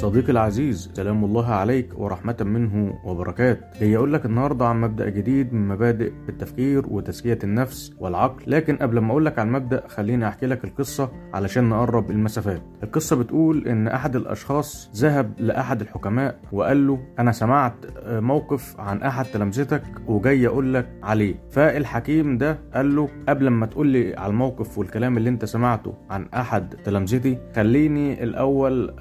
صديقي العزيز سلام الله عليك ورحمة منه وبركاته. جاي أقول لك النهاردة عن مبدأ جديد من مبادئ التفكير وتزكية النفس والعقل؟ لكن قبل ما أقول لك عن المبدأ خليني أحكي لك القصة علشان نقرب المسافات. القصة بتقول إن أحد الأشخاص ذهب لأحد الحكماء وقال له أنا سمعت موقف عن أحد تلامذتك وجاي أقول لك عليه. فالحكيم ده قال له قبل ما تقول لي على الموقف والكلام اللي أنت سمعته عن أحد تلامذتي خليني الأول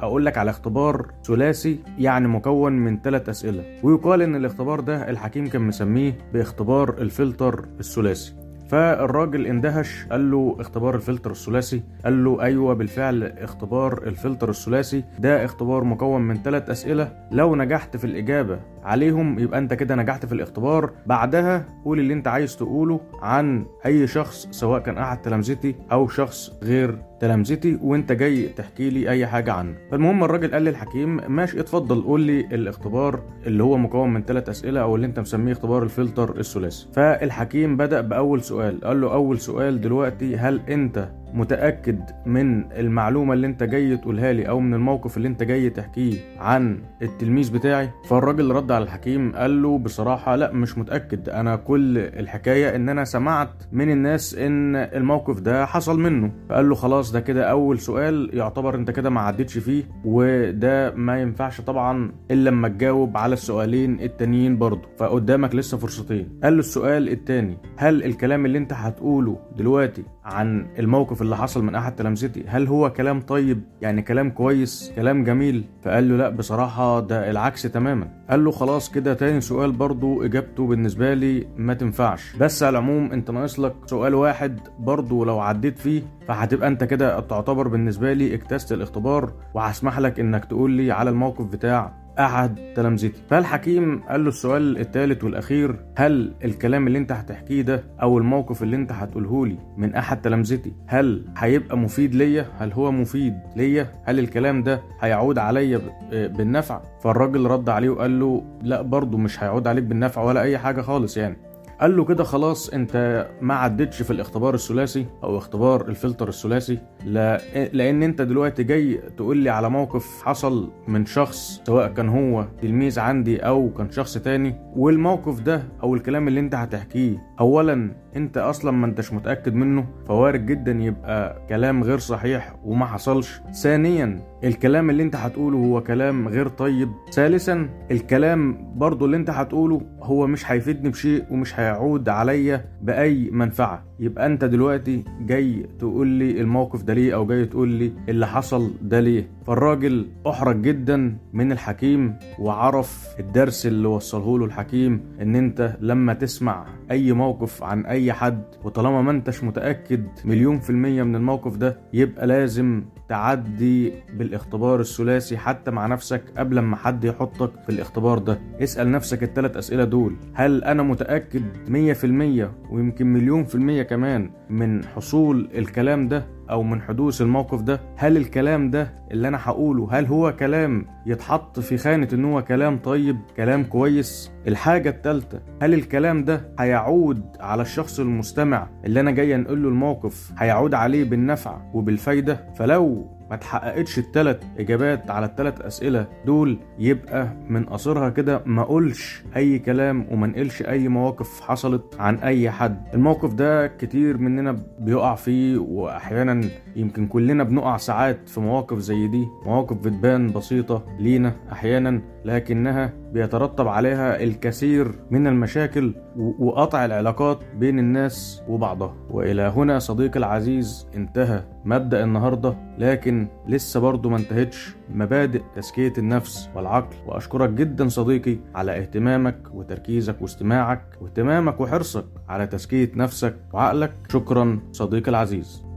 أقول لك لك على اختبار ثلاثي يعني مكون من ثلاث أسئلة. ويقال إن الاختبار ده الحكيم كان مسميه باختبار الفلتر الثلاثي. فالراجل اندهش قال له اختبار الفلتر الثلاثي؟ قال له أيوه بالفعل اختبار الفلتر الثلاثي. ده اختبار مكون من ثلاث أسئلة. لو نجحت في الإجابة عليهم يبقى انت كده نجحت في الاختبار. بعدها قول اللي انت عايز تقوله عن أي شخص سواء كان أحد تلامذتي أو شخص غير تلامذتي وانت جاي تحكي لي أي حاجة عنه. فالمهم الراجل قال للحكيم ماشي اتفضل قول لي الاختبار اللي هو مكون من ثلاث أسئلة أو اللي انت مسميه اختبار الفلتر الثلاثي. فالحكيم بدأ بأول سؤال قال له أول سؤال دلوقتي هل انت متأكد من المعلومة اللي انت جاي تقولها لي أو من الموقف اللي انت جاي تحكيه عن التلميذ بتاعي؟ فالراجل رد على الحكيم قال له بصراحة لا مش متأكد. أنا كل الحكاية إن أنا سمعت من الناس إن الموقف ده حصل منه. فقال له خلاص ده كده أول سؤال يعتبر أنت كده ما عدتش فيه وده ما ينفعش طبعا إلا لما تجاوب على السؤالين التانيين برضه. فقدامك لسه فرصتين. قال له السؤال التاني هل الكلام اللي أنت هتقوله دلوقتي عن الموقف اللي حصل من أحد تلامذتي. هل هو كلام طيب؟ يعني كلام كويس؟ كلام جميل؟ فقال له لا بصراحة ده العكس تماما. قال له خلاص كده تاني سؤال برضو إجابته بالنسبة لي ما تنفعش. بس على العموم أنت ناقص لك سؤال واحد برضو لو عديت فيه فهتبقى أنت كده تعتبر بالنسبة لي اجتزت الاختبار وهسمح لك إنك تقول لي على الموقف بتاع أحد تلامذتي. فالحكيم قال له السؤال الثالث والأخير هل الكلام اللي أنت هتحكيه ده أو الموقف اللي أنت هتقوله لي من أحد تلامذتي هل هيبقى مفيد ليا؟ هل هو مفيد ليا؟ هل الكلام ده هيعود عليا بالنفع؟ فالراجل رد عليه وقال له لا برضه مش هيعود عليك بالنفع ولا أي حاجة خالص يعني. قال له كده خلاص انت ما عدتش في الاختبار الثلاثي أو اختبار الفلتر الثلاثي لا لأن انت دلوقتي جاي تقول لي على موقف حصل من شخص سواء كان هو تلميذ عندي أو كان شخص تاني والموقف ده أو الكلام اللي انت هتحكيه اولا أنت أصلا ما أنتش متأكد منه فوارد جدا يبقى كلام غير صحيح وما حصلش. ثانيا الكلام اللي أنت هتقوله هو كلام غير طيب. ثالثا الكلام برضو اللي أنت هتقوله هو مش هيفيدني بشيء ومش هيعود عليا بأي منفعة. يبقى انت دلوقتي جاي تقول لي الموقف ده ليه أو جاي تقول لي اللي حصل ده ليه. فالراجل أحرج جدا من الحكيم وعرف الدرس اللي وصله له الحكيم إن أنت لما تسمع أي موقف عن أي حد وطالما ما أنتش متأكد مليون في المية من الموقف ده يبقى لازم تعدي بالاختبار الثلاثي حتى مع نفسك قبل ما حد يحطك في الاختبار ده. اسأل نفسك الثلاث أسئلة دول. هل أنا متأكد 100% ويمكن مليون في المية كمان من حصول الكلام ده أو من حدوث الموقف ده هل الكلام ده اللي أنا هقوله هل هو كلام يتحط في خانة إن هو كلام طيب كلام كويس؟ الحاجة التالتة هل الكلام ده هيعود على الشخص المستمع اللي أنا جاي انقل له الموقف هيعود عليه بالنفع وبالفايدة؟ فلو ما تحققتش التلات إجابات على التلات أسئلة دول يبقى من قصرها كده ما أقولش أي كلام وما نقلش أي مواقف حصلت عن أي حد. الموقف ده كتير مننا بيقع فيه وأحيانا يمكن كلنا بنقع ساعات في مواقف زي دي. مواقف بتبان بسيطة لينا أحيانا لكنها بيترتب عليها الكثير من المشاكل وقطع العلاقات بين الناس وبعضها. وإلى هنا صديقي العزيز انتهى مبدأ النهارده لكن لسه برضه ما انتهتش مبادئ تزكية النفس والعقل. وأشكرك جدا صديقي على اهتمامك وتركيزك واستماعك واهتمامك وحرصك على تزكية نفسك وعقلك. شكرا صديقي العزيز.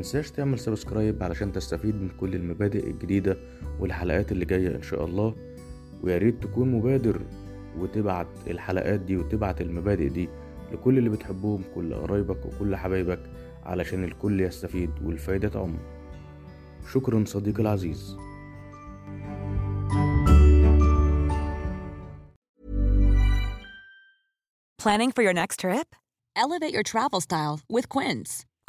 تنساش تعمل سبسكرايب علشان تستفيد من كل المبادئ الجديدة والحلقات اللي جاية إن شاء الله ويا ريت تكون مبادر وتبعت الحلقات دي وتبعت المبادئ دي لكل اللي بتحبهم كل قرايبك وكل حبايبك علشان الكل يستفيد والفايدة تعم شكرا صديقي العزيز Planning for your next trip? Elevate your travel style with Quince.